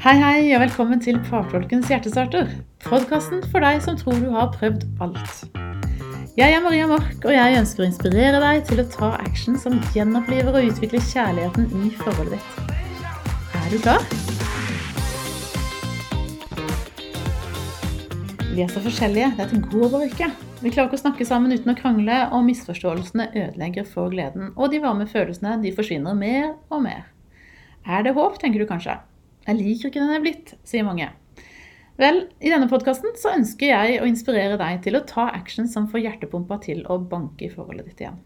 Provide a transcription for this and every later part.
Hei, hei, og velkommen til Partolkens hjertestarter. Podkasten for deg som tror du har prøvd alt. Jeg er Maria Mork, og jeg ønsker å inspirere deg til å ta action som gjenoppliver og utvikler kjærligheten i forholdet ditt. Er du klar? Vi er så forskjellige. Dette går bare ikke. Vi klarer ikke å snakke sammen uten å krangle, og misforståelsene ødelegger for gleden. Og de varme følelsene de forsvinner mer og mer. Er det håp, tenker du kanskje? Jeg liker ikke den jeg er blitt, sier mange. Vel, i denne podkasten så ønsker jeg å inspirere deg til å ta action som får hjertepumpa til å banke i forholdet ditt igjen.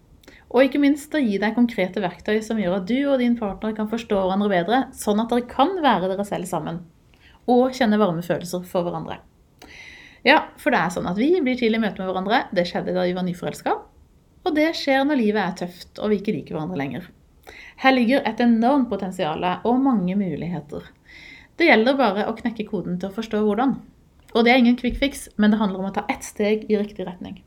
Og ikke minst å gi deg konkrete verktøy som gjør at du og din partner kan forstå hverandre bedre, sånn at dere kan være dere selv sammen. Og kjenne varme følelser for hverandre. Ja, for det er sånn at vi blir til i møte med hverandre. Det skjedde da vi var nyforelska. Og det skjer når livet er tøft og vi ikke liker hverandre lenger. Her ligger et enormt potensial og mange muligheter. Det gjelder bare å knekke koden til å forstå hvordan. Og det er ingen quick fix, men det handler om å ta ett steg i riktig retning.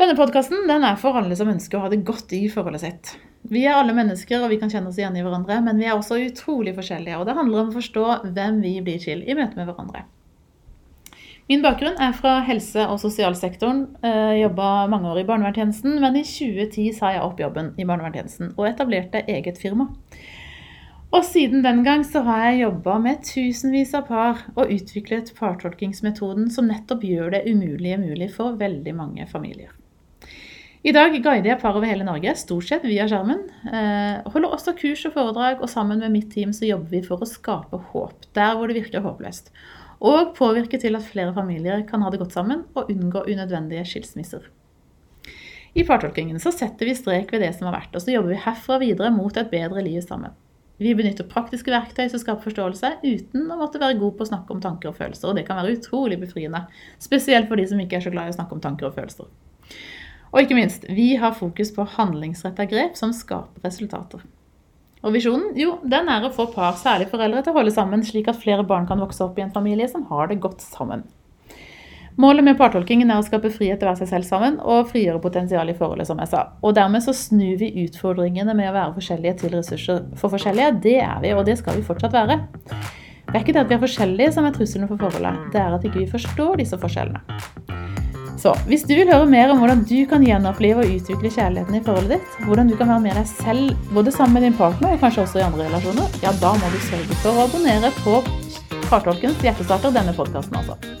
Denne podkasten er for alle som ønsker å ha det godt i forholdet sitt. Vi er alle mennesker, og vi kan kjenne oss igjen i hverandre, men vi er også utrolig forskjellige. Og det handler om å forstå hvem vi blir til i møte med hverandre. Min bakgrunn er fra helse- og sosialsektoren. Jeg jobba mange år i barnevernstjenesten, men i 2010 sa jeg opp jobben i barnevernstjenesten og etablerte eget firma. Og siden den gang så har jeg jobba med tusenvis av par og utviklet partolkingsmetoden som nettopp gjør det umulige mulig for veldig mange familier. I dag guider jeg par over hele Norge, stort sett via skjermen. Eh, holder også kurs og foredrag, og sammen med mitt team så jobber vi for å skape håp der hvor det virker håpløst. Og påvirke til at flere familier kan ha det godt sammen og unngå unødvendige skilsmisser. I partolkingen så setter vi strek ved det som har vært, og så jobber vi herfra videre mot et bedre liv sammen. Vi benytter praktiske verktøy som skaper forståelse, uten å måtte være god på å snakke om tanker og følelser. Og det kan være utrolig befriende, spesielt for de som ikke er så glad i å snakke om tanker og følelser. Og ikke minst, vi har fokus på handlingsretta grep som skaper resultater. Og visjonen? Jo, den er å få par, særlig foreldre, til å holde sammen, slik at flere barn kan vokse opp i en familie som har det godt sammen. Målet med partolkingen er å skape frihet til å være seg selv sammen og frigjøre potensial i forholdet, som jeg sa. Og dermed så snur vi utfordringene med å være forskjellige til ressurser for forskjellige. Det er vi, og det skal vi fortsatt være. Det er ikke det at vi er forskjellige som er trusselen for forholdet, det er at ikke vi ikke forstår disse forskjellene. Så hvis du vil høre mer om hvordan du kan gjenopplive og utvikle kjærligheten i forholdet ditt, hvordan du kan være med deg selv både sammen med din partner og kanskje også i andre relasjoner, ja, da må du sørge for å abonnere på Partolkens hjertestarter, denne podkasten altså.